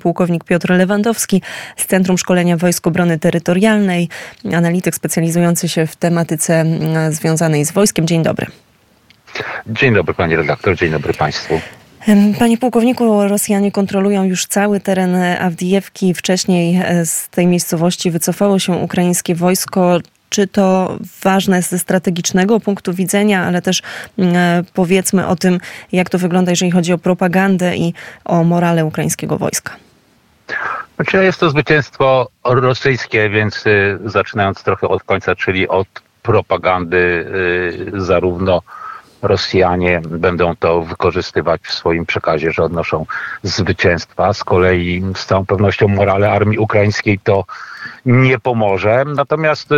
pułkownik Piotr Lewandowski z Centrum Szkolenia Wojsk Obrony Terytorialnej, analityk specjalizujący się w tematyce mm, związanej z wojskiem. Dzień dobry. Dzień dobry panie redaktor, dzień dobry państwu. Panie pułkowniku, Rosjanie kontrolują już cały teren Awdijewki. Wcześniej e, z tej miejscowości wycofało się ukraińskie wojsko. Czy to ważne ze strategicznego punktu widzenia, ale też mm, e, powiedzmy o tym, jak to wygląda, jeżeli chodzi o propagandę i o morale ukraińskiego wojska? Znaczy jest to zwycięstwo rosyjskie, więc y, zaczynając trochę od końca, czyli od propagandy y, zarówno Rosjanie będą to wykorzystywać w swoim przekazie, że odnoszą zwycięstwa. Z kolei z całą pewnością morale armii ukraińskiej to nie pomoże. Natomiast y,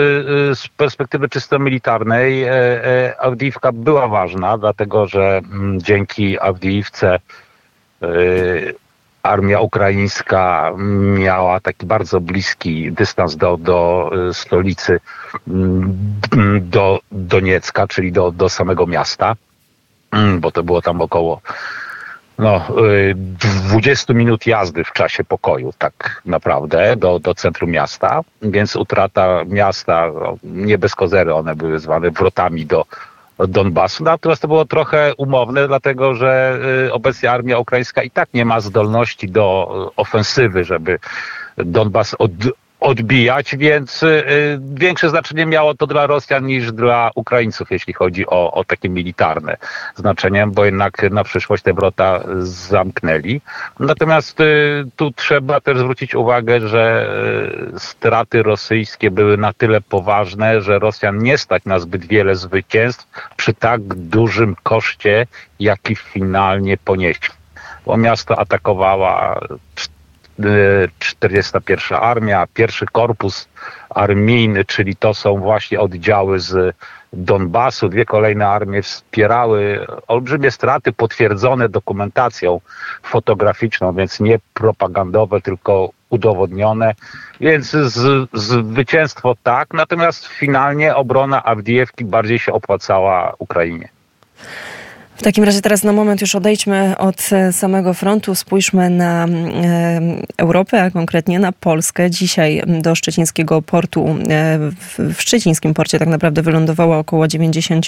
z perspektywy czysto militarnej e, e, Awdijiwka była ważna, dlatego że mm, dzięki Awdijiwce y, armia ukraińska miała taki bardzo bliski dystans do, do stolicy, mm, do Doniecka, czyli do, do samego miasta, mm, bo to było tam około no, 20 minut jazdy w czasie pokoju, tak naprawdę, do, do centrum miasta, więc utrata miasta, no, nie bez kozery one były zwane wrotami do, Donbasu. Natomiast to było trochę umowne, dlatego że y, obecnie armia ukraińska i tak nie ma zdolności do ofensywy, żeby Donbas od, odbijać, więc y, większe znaczenie miało to dla Rosjan niż dla Ukraińców, jeśli chodzi o, o takie militarne znaczenie, bo jednak na przyszłość te wrota zamknęli. Natomiast y, tu trzeba też zwrócić uwagę, że y, straty rosyjskie były na tyle poważne, że Rosjan nie stać na zbyt wiele zwycięstw przy tak dużym koszcie, jaki finalnie ponieśli bo miasto atakowała 41 Armia, pierwszy korpus armijny, czyli to są właśnie oddziały z Donbasu. Dwie kolejne armie wspierały olbrzymie straty potwierdzone dokumentacją fotograficzną, więc nie propagandowe, tylko udowodnione. Więc z, zwycięstwo tak, natomiast finalnie obrona Awdijewki bardziej się opłacała Ukrainie. W takim razie teraz na moment już odejdźmy od e, samego frontu, spójrzmy na e, Europę, a konkretnie na Polskę. Dzisiaj do szczecińskiego portu, e, w szczecińskim porcie tak naprawdę wylądowało około 90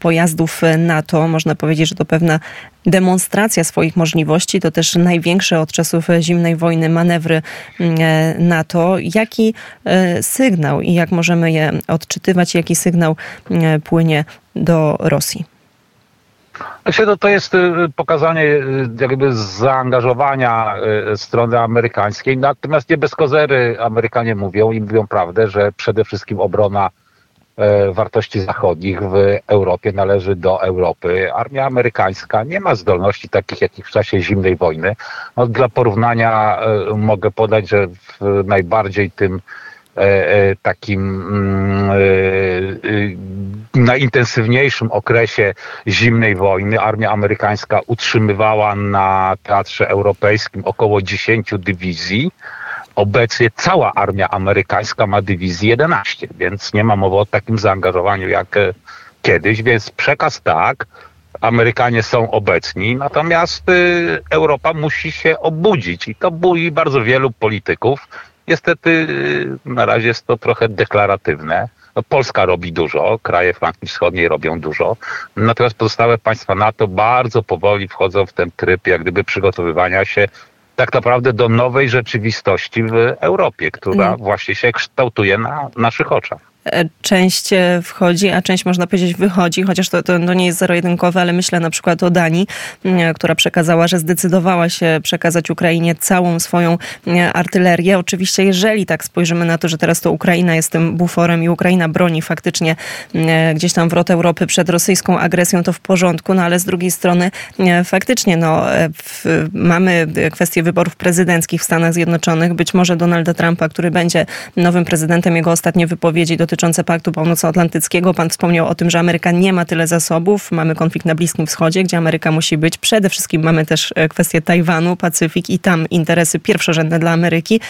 pojazdów NATO. Można powiedzieć, że to pewna demonstracja swoich możliwości. To też największe od czasów zimnej wojny manewry NATO. Jaki sygnał i jak możemy je odczytywać, jaki sygnał płynie do Rosji? Myślę, że to jest y, pokazanie y, jakby zaangażowania y, strony amerykańskiej. Natomiast nie bez kozery Amerykanie mówią i mówią prawdę, że przede wszystkim obrona e, wartości zachodnich w Europie należy do Europy. Armia amerykańska nie ma zdolności takich, jakich w czasie zimnej wojny. No, dla porównania e, mogę podać, że w najbardziej tym takim mm, e, najintensywniejszym okresie zimnej wojny armia amerykańska utrzymywała na teatrze europejskim około 10 dywizji. Obecnie cała armia amerykańska ma dywizji 11, więc nie ma mowy o takim zaangażowaniu jak kiedyś, więc przekaz tak, Amerykanie są obecni, natomiast Europa musi się obudzić i to boi bardzo wielu polityków, Niestety y, na razie jest to trochę deklaratywne. No, Polska robi dużo, kraje flanki wschodniej robią dużo, natomiast pozostałe państwa NATO bardzo powoli wchodzą w ten tryb jak gdyby przygotowywania się tak naprawdę do nowej rzeczywistości w Europie, która mm. właśnie się kształtuje na naszych oczach. E, część e, wchodzi, a część można powiedzieć wychodzi, chociaż to, to, to nie jest zero-jedynkowe, ale myślę na przykład o Danii, e, która przekazała, że zdecydowała się przekazać Ukrainie całą swoją artylerię. Oczywiście, jeżeli tak spojrzymy na to, że teraz to Ukraina jest tym buforem i Ukraina broni faktycznie gdzieś tam wrot Europy przed rosyjską agresją, to w porządku, no ale z drugiej strony faktycznie no, w, mamy kwestię wyborów prezydenckich w Stanach Zjednoczonych. Być może Donalda Trumpa, który będzie nowym prezydentem, jego ostatnie wypowiedzi dotyczące dotyczące Paktu Północnoatlantyckiego. Pan wspomniał o tym, że Ameryka nie ma tyle zasobów. Mamy konflikt na Bliskim Wschodzie, gdzie Ameryka musi być. Przede wszystkim mamy też e, kwestię Tajwanu, Pacyfik i tam interesy pierwszorzędne dla Ameryki.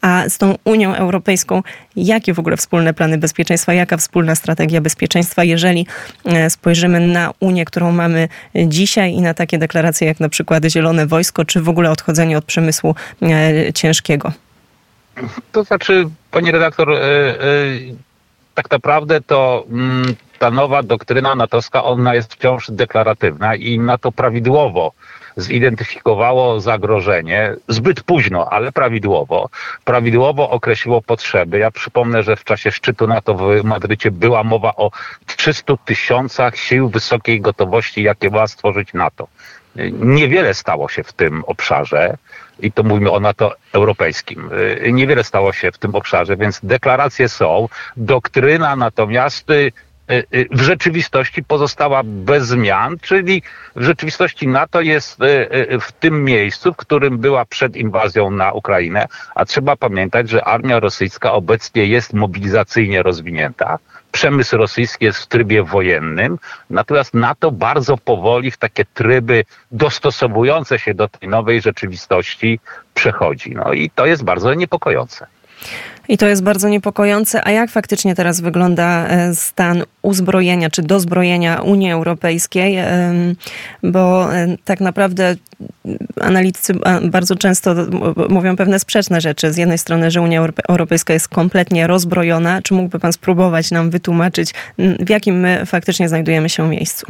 A z tą Unią Europejską, jakie w ogóle wspólne plany bezpieczeństwa, jaka wspólna strategia bezpieczeństwa, jeżeli e, spojrzymy na Unię, którą mamy dzisiaj i na takie deklaracje jak na przykład Zielone Wojsko, czy w ogóle odchodzenie od przemysłu e, ciężkiego? To znaczy, pani redaktor, e, tak naprawdę to mm, ta nowa doktryna natowska, ona jest wciąż deklaratywna i na to prawidłowo zidentyfikowało zagrożenie zbyt późno, ale prawidłowo. Prawidłowo określiło potrzeby. Ja przypomnę, że w czasie szczytu NATO w Madrycie była mowa o 300 tysiącach sił wysokiej gotowości, jakie ma stworzyć NATO. Niewiele stało się w tym obszarze i to mówimy o NATO europejskim. Niewiele stało się w tym obszarze, więc deklaracje są. Doktryna natomiast Y, y, w rzeczywistości pozostała bez zmian, czyli w rzeczywistości NATO jest y, w tym miejscu, w którym była przed inwazją na Ukrainę, a trzeba pamiętać, że armia rosyjska obecnie jest mobilizacyjnie rozwinięta. Przemysł rosyjski jest w trybie wojennym, natomiast NATO bardzo powoli w takie tryby dostosowujące się do tej nowej rzeczywistości przechodzi. No i to jest bardzo niepokojące. I to jest bardzo niepokojące. A jak faktycznie teraz wygląda e, stan uzbrojenia czy dozbrojenia Unii Europejskiej? Bo e, tak naprawdę analitycy bardzo często mówią pewne sprzeczne rzeczy. Z jednej strony, że Unia Europejska jest kompletnie rozbrojona. Czy mógłby Pan spróbować nam wytłumaczyć, w jakim my faktycznie znajdujemy się miejscu?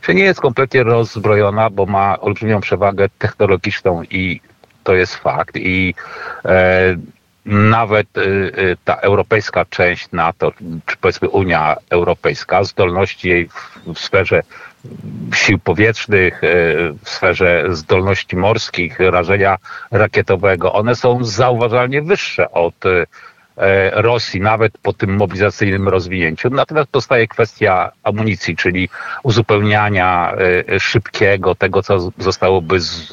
Czy nie jest kompletnie rozbrojona, bo ma olbrzymią przewagę technologiczną i to jest fakt. I e, nawet y, y, ta europejska część NATO, czy powiedzmy Unia Europejska, zdolności jej w sferze sił powietrznych, y, w sferze zdolności morskich, rażenia rakietowego, one są zauważalnie wyższe od Rosji, nawet po tym mobilizacyjnym rozwinięciu. Natomiast pozostaje kwestia amunicji, czyli uzupełniania szybkiego tego, co zostałoby z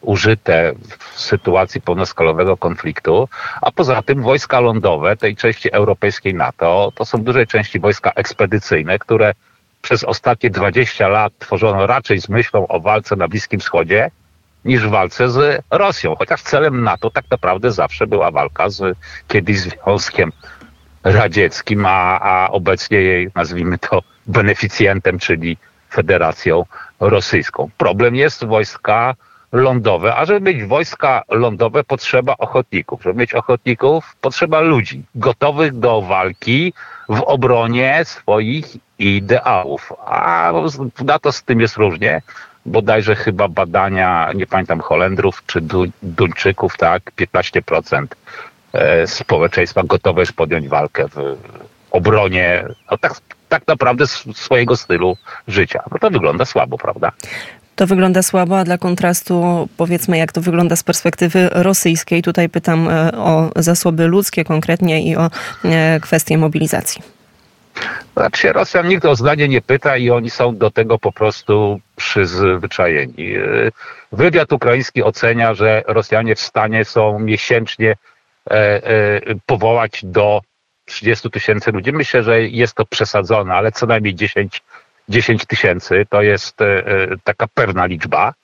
użyte w sytuacji pełnoskalowego konfliktu, a poza tym wojska lądowe tej części europejskiej NATO to są w dużej części wojska ekspedycyjne, które przez ostatnie 20 lat tworzono raczej z myślą o walce na Bliskim Wschodzie niż walce z Rosją, chociaż celem NATO tak naprawdę zawsze była walka z kiedyś Związkiem Radzieckim, a, a obecnie jej, nazwijmy to, beneficjentem, czyli Federacją Rosyjską. Problem jest wojska lądowe, a żeby mieć wojska lądowe potrzeba ochotników. Żeby mieć ochotników potrzeba ludzi gotowych do walki w obronie swoich ideałów. A na to z tym jest różnie. Bodajże chyba badania, nie pamiętam, Holendrów czy Duńczyków, tak, 15% e, społeczeństwa gotowe jest podjąć walkę w obronie, no tak, tak naprawdę swojego stylu życia. No to wygląda słabo, prawda? To wygląda słabo, a dla kontrastu powiedzmy, jak to wygląda z perspektywy rosyjskiej. Tutaj pytam e, o zasoby ludzkie konkretnie i o e, kwestię mobilizacji. Znaczy Rosjan nikt o zdanie nie pyta i oni są do tego po prostu przyzwyczajeni. E, wywiad ukraiński ocenia, że Rosjanie w stanie są miesięcznie powołać do 30 tysięcy ludzi. Myślę, że jest to przesadzone, ale co najmniej 10 10 tysięcy, to jest e, e, taka pewna liczba.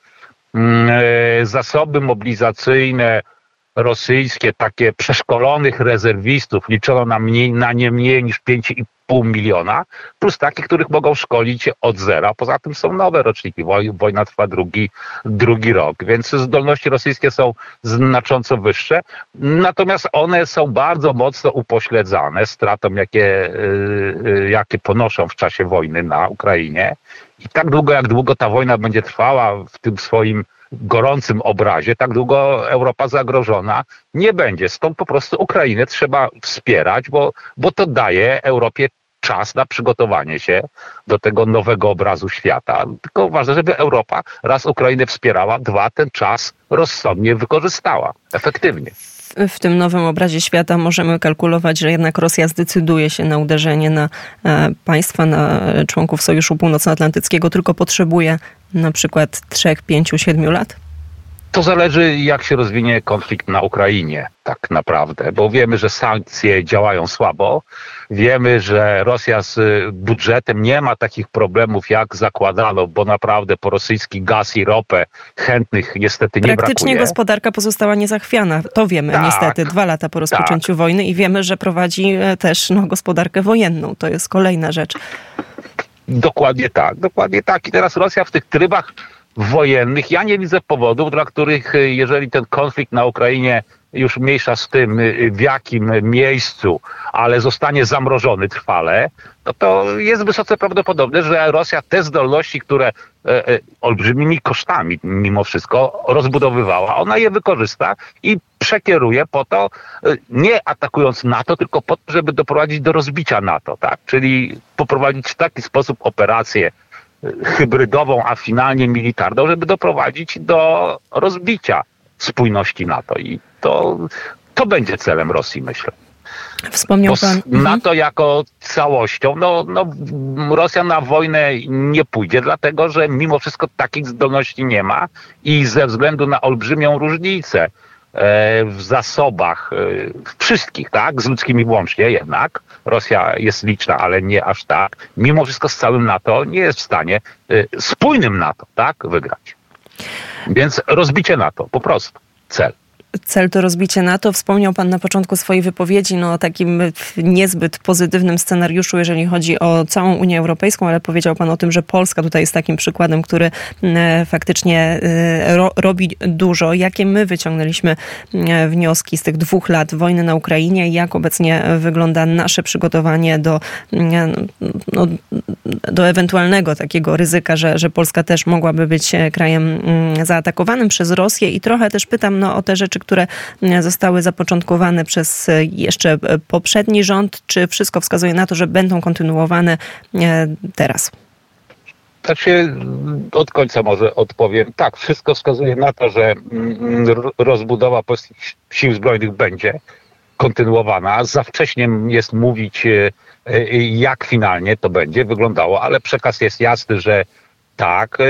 Mm, e, zasoby mobilizacyjne rosyjskie, takie przeszkolonych rezerwistów, liczono na, mniej, na nie mniej niż 5,5 pół miliona, plus takich, których mogą szkolić od zera. Poza tym są nowe roczniki. Wojna trwa drugi, drugi rok, więc zdolności rosyjskie są znacząco wyższe. Natomiast one są bardzo mocno upośledzane stratą, jakie, y, y, jakie ponoszą w czasie wojny na Ukrainie. I tak długo, jak długo ta wojna będzie trwała w tym swoim gorącym obrazie, tak długo Europa zagrożona nie będzie. Stąd po prostu Ukrainę trzeba wspierać, bo, bo to daje Europie czas na przygotowanie się do tego nowego obrazu świata. Tylko ważne, żeby Europa raz Ukrainę wspierała, dwa ten czas rozsądnie wykorzystała, efektywnie w tym nowym obrazie świata możemy kalkulować, że jednak Rosja zdecyduje się na uderzenie na e, państwa, na członków Sojuszu Północnoatlantyckiego, tylko potrzebuje na przykład 3, 5, 7 lat? To zależy, jak się rozwinie konflikt na Ukrainie, tak naprawdę, bo wiemy, że sankcje działają słabo. Wiemy, że Rosja z budżetem nie ma takich problemów, jak zakładano, bo naprawdę po rosyjski gaz i ropę chętnych niestety nie Praktycznie brakuje. gospodarka pozostała niezachwiana. To wiemy Tak, niestety dwa lata po rozpoczęciu tak. wojny i wiemy, że prowadzi e, też no, gospodarkę wojenną. To jest kolejna rzecz. Dokładnie tak, dokładnie tak. I teraz Rosja w tych trybach wojennych, ja nie widzę powodów, dla których y, jeżeli ten konflikt na Ukrainie już mniejsza z tym, y, w jakim miejscu, ale zostanie zamrożony trwale, no to jest wysoce prawdopodobne, że Rosja te zdolności, które e, e, olbrzymimi kosztami mimo wszystko rozbudowywała, ona je wykorzysta i przekieruje po to, e, nie atakując NATO, tylko po to, żeby doprowadzić do rozbicia NATO, tak? Czyli poprowadzić w taki sposób operację hybrydową, a finalnie militarną, żeby doprowadzić do rozbicia spójności NATO. I to, to będzie celem Rosji, myślę. Wspomniał Bo pan. NATO jako całością, no, no Rosja na wojnę nie pójdzie, dlatego że mimo wszystko takich zdolności nie ma i ze względu na olbrzymią różnicę w zasobach e, wszystkich, tak, z ludzkimi włącznie jednak, Rosja jest liczna, ale nie aż tak, mimo wszystko z całym NATO nie jest w stanie e, spójnym NATO, tak, wygrać. Więc rozbicie NATO, po prostu, cel. Cel to rozbicie NATO. Wspomniał Pan na początku swojej wypowiedzi no, o takim niezbyt pozytywnym scenariuszu, jeżeli chodzi o całą Unię Europejską, ale powiedział Pan o tym, że Polska tutaj jest takim przykładem, który e, faktycznie e, ro, robi dużo. Jakie my wyciągnęliśmy e, wnioski z tych dwóch lat wojny na Ukrainie jak obecnie wygląda nasze przygotowanie do, no, do ewentualnego takiego ryzyka, że, że Polska też mogłaby być krajem zaatakowanym przez Rosję i trochę też pytam no, o te rzeczy, które mm, zostały zapoczątkowane przez e, jeszcze e, poprzedni rząd. Czy wszystko wskazuje na to, że będą kontynuowane e, teraz? Znaczy, od końca może odpowiem. Tak, wszystko wskazuje na to, że mm, ro- rozbudowa polskich sił zbrojnych będzie kontynuowana. Za wcześnie jest mówić, jak finalnie to będzie wyglądało, ale przekaz jest jasny, że tak. e,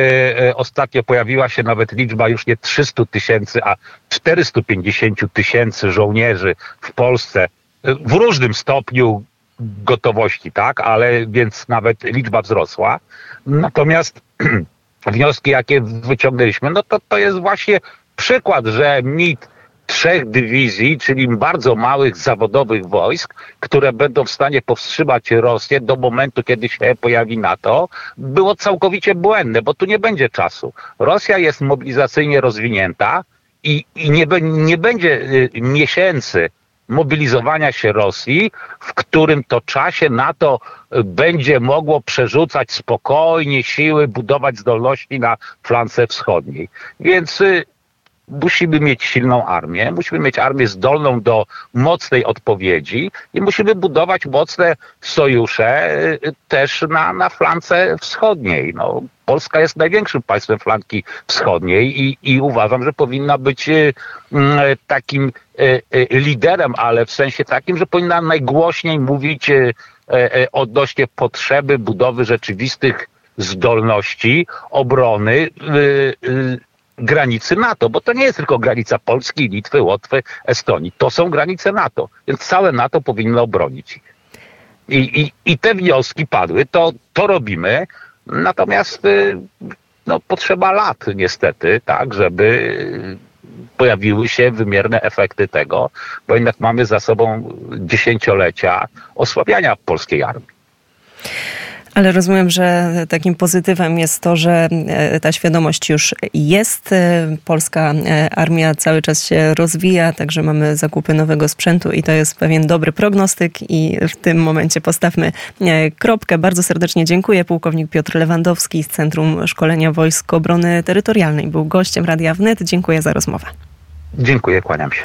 e, Ostatnio pojawiła się nawet liczba już nie 300 tysięcy, a 450 tysięcy żołnierzy w Polsce e, w różnym stopniu gotowości, tak, ale więc nawet liczba wzrosła. Natomiast wnioski, jakie wyciągnęliśmy, no to to jest właśnie przykład, że mit trzech dywizji, czyli bardzo małych zawodowych wojsk, które będą w stanie powstrzymać Rosję do momentu, kiedy się pojawi NATO, było całkowicie błędne, bo tu nie będzie czasu. Rosja jest mobilizacyjnie rozwinięta i, i nie, nie będzie y, miesięcy mobilizowania się Rosji, w którym to czasie NATO y, będzie mogło przerzucać spokojnie siły, budować zdolności na flance wschodniej. Więc y, musimy mieć silną armię, musimy mieć armię zdolną do mocnej odpowiedzi i musimy budować mocne sojusze y, też na, na flance wschodniej. No, Polska jest największym państwem flanki wschodniej i, i uważam, że powinna być y, mm, takim y, y, liderem, ale w sensie takim, że powinna najgłośniej mówić y, y, y, odnośnie potrzeby budowy rzeczywistych zdolności obrony y, y, granicy NATO, bo to nie jest tylko granica Polski, Litwy, Łotwy, Estonii. To są granice NATO, więc całe NATO powinno obronić ich. I, i, i te wnioski padły, to, to robimy, natomiast y, no, potrzeba lat niestety, tak, żeby pojawiły się wymierne efekty tego, bo jednak mamy za sobą dziesięciolecia osłabiania polskiej armii. Ale rozumiem, że takim pozytywem jest to, że e, ta świadomość już jest. E, Polska e, armia cały czas się rozwija, także mamy zakupy nowego sprzętu i to jest pewien dobry prognostyk i w tym momencie postawmy kropkę. Bardzo serdecznie dziękuję. Pułkownik Piotr Lewandowski z Centrum Szkolenia Wojsk Obrony Terytorialnej był gościem Radia Wnet. Dziękuję za rozmowę. Dziękuję, kłaniam się.